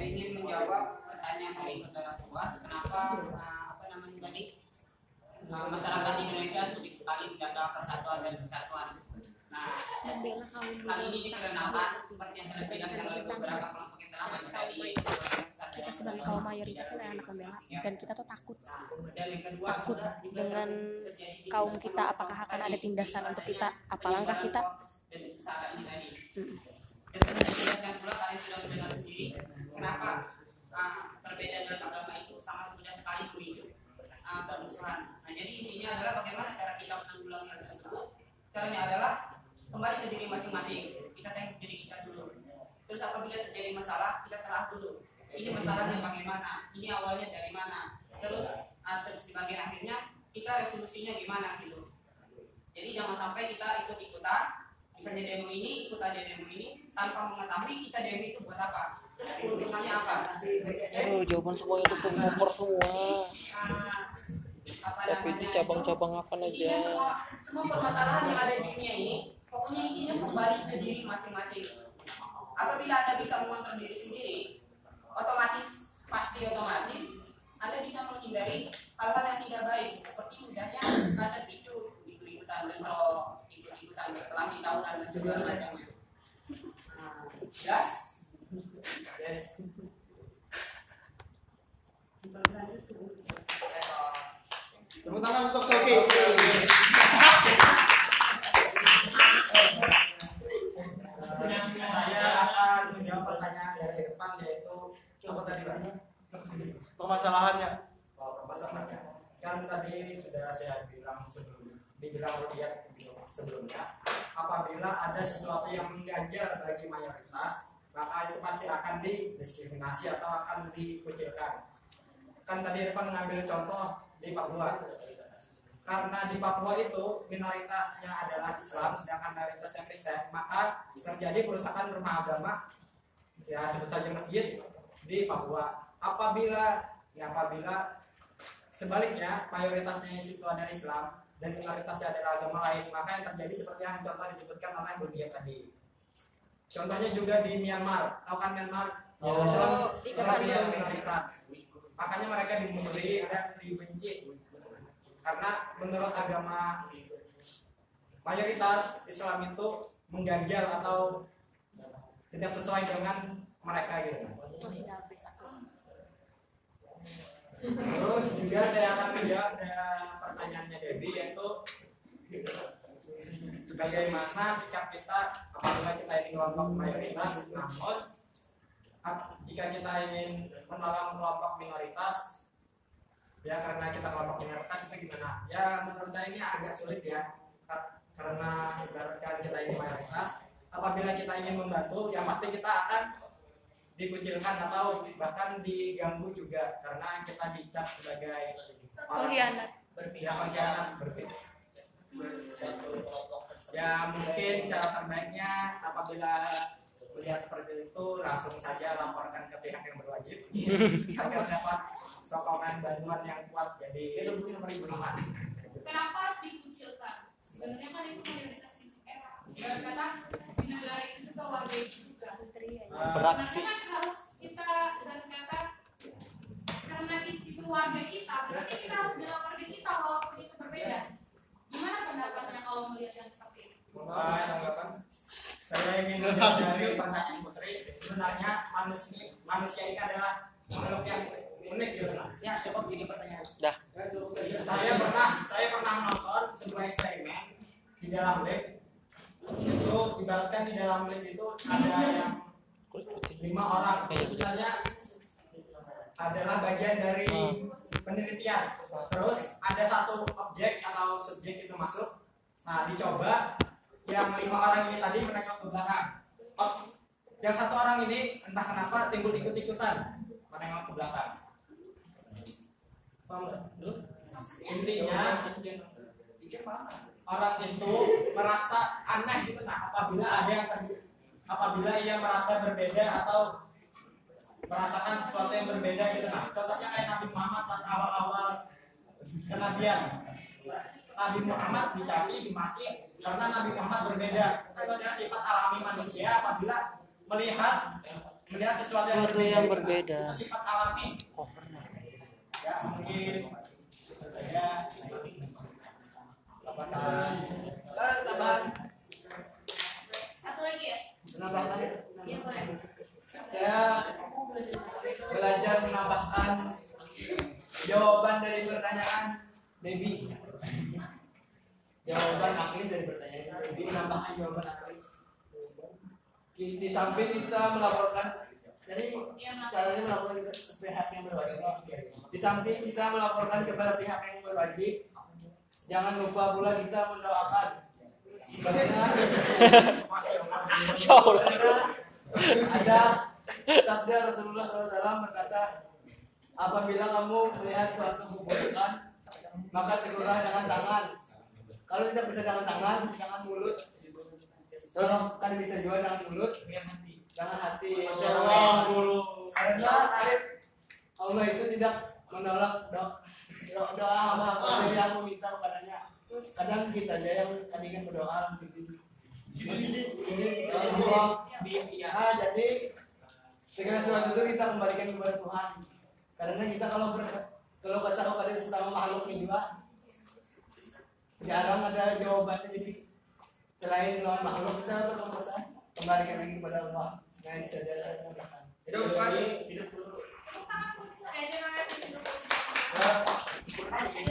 saya ingin menjawab pertanyaan dari saudara Fuad kenapa uh, apa namanya tadi? Uh, masyarakat Indonesia sulit sekali menjaga persatuan dan kesatuan. Nah hal ini dikarenakan seperti yang sudah dijelaskan oleh beberapa kelompok yang telah ada di kita sebagai kaum mayoritas adalah anak pembela. dan kita tuh takut takut dengan kaum kita apakah akan ada tindasan untuk kita apa langkah kita? Dan kalian sudah sendiri kenapa uh, perbedaan dalam agama itu sangat sekali permusuhan. Nah, jadi intinya adalah bagaimana cara kita. Caranya adalah kembali ke diri masing-masing. Kita diri kita dulu. Terus apabila terjadi masalah, kita telah dulu. Ini masalahnya bagaimana? Ini awalnya dari mana? Terus uh, terus di bagian akhirnya kita resolusinya gimana gitu. Jadi jangan sampai kita ikut-ikutan misalnya demo ini ikut aja demo ini. Tanpa mengetahui kita demo itu buat apa. Terus keuntungannya apa? Aduh, jawaban semuanya itu kompor semua. Ah, apa Tapi di cabang-cabang apa itu, aja. semua semua permasalahan yang ada di dunia ini pokoknya intinya kembali ke diri masing-masing. Apabila anda bisa mengontrol diri sendiri otomatis pasti otomatis anda bisa menghindari hal-hal yang tidak baik seperti mudahnya anda terpicu ikut-ikutan bentrok. ikut-ikutan Nah, jelas yes Tepuk tangan untuk Soki. Saya akan menjawab pertanyaan dari depan yaitu apa tadi Pak? Permasalahannya. Oh, permasalahannya. Kan tadi sudah saya bilang sebelum dibilang Rudiat sebelumnya, apabila ada sesuatu yang mengganjal bagi mayoritas, maka itu pasti akan didiskriminasi atau akan dikucilkan. Kan tadi Irfan mengambil contoh di Papua. Karena di Papua itu minoritasnya adalah Islam sedangkan mayoritasnya Kristen maka terjadi perusakan rumah agama. Ya sebut saja masjid di Papua. Apabila ya apabila sebaliknya mayoritasnya itu adalah Islam dan minoritasnya adalah agama lain maka yang terjadi seperti yang contoh disebutkan oleh Budia tadi. Contohnya juga di Myanmar. Tahu kan Myanmar? Oh. Islam, Islam itu minoritas. Makanya mereka dimusuhi dan dibenci. Karena menurut agama mayoritas Islam itu mengganjal atau tidak sesuai dengan mereka gitu. Terus juga saya akan menjawab pertanyaannya Debbie yaitu bagaimana sikap kita apabila kita ini kelompok mayoritas namun jika kita ingin menolong kelompok minoritas ya karena kita kelompok minoritas itu gimana? Ya menurut saya ini agak sulit ya Kar- karena ibaratkan kita ini mayoritas apabila kita ingin membantu ya pasti kita akan dikucilkan atau bahkan diganggu juga karena kita dicap sebagai orang Pengkhianat. berpihak pengkhianat berpihak ya mungkin cara terbaiknya apabila melihat seperti itu langsung saja laporkan ke pihak yang berwajib agar dapat sokongan bantuan yang kuat jadi itu mungkin perlindungan Kenapa harus dikucilkan? Sebenarnya kan itu mayoritas di eh, ibarat kata di negara itu juga warga itu juga. Beraksi. Saya ingin dari pertanyaan Putri sebenarnya manusia manusia ini adalah makhluk yang unik gitu nah. ya cukup jadi pertanyaan Dah. saya pernah saya pernah nonton sebuah eksperimen di dalam lab itu ibaratkan di dalam lab itu ada yang lima orang sebenarnya adalah bagian dari penelitian terus ada satu objek atau subjek itu masuk nah dicoba yang lima orang ini tadi menengok ke belakang Oh, yang satu orang ini entah kenapa timbul ikut-ikutan menengok ke belakang intinya orang itu merasa aneh gitu nah apabila ada yang apabila ia merasa berbeda atau merasakan sesuatu yang berbeda gitu nah contohnya kayak Nabi Muhammad pas awal-awal kenabian Nabi Muhammad dicaci dimaki karena Nabi Muhammad berbeda itu adalah sifat alami manusia apabila melihat melihat sesuatu yang Sesuatu yang itu berbeda. sifat alami ya mungkin saya tambahan Satu lagi ya? penambahan. Iya boleh. Saya belajar menambahkan jawaban dari pertanyaan Baby. Jawaban Aklis dari pertanyaan Baby menambahkan jawaban Aklis. Di, di samping kita melaporkan jadi Iya caranya melaporkan ke pihak yang berwajib. Di samping kita melaporkan kepada pihak yang berwajib, jangan lupa pula kita mendoakan. Karena ada sabda Rasulullah SAW berkata, apabila kamu melihat suatu keburukan, maka tegurlah dengan tangan. Kalau tidak bisa dengan tangan, jangan mulut. Kalau kan bisa juga dengan mulut, jangan hati. Karena Allah itu tidak menolak doa doa, hamba-hamba yang meminta kepadanya. Kadang kita aja yang tadinya berdoa Allah, nah, jadi segala sesuatu itu kita kembalikan kepada Tuhan. Karena kita kalau ber, kalau kesal kepada sesama makhluk juga jarang ada jawabannya jadi selain lawan makhluk kita berkesal kembalikan lagi kepada Allah. Saja saya katakan. hidup Pak. Hidup dulu.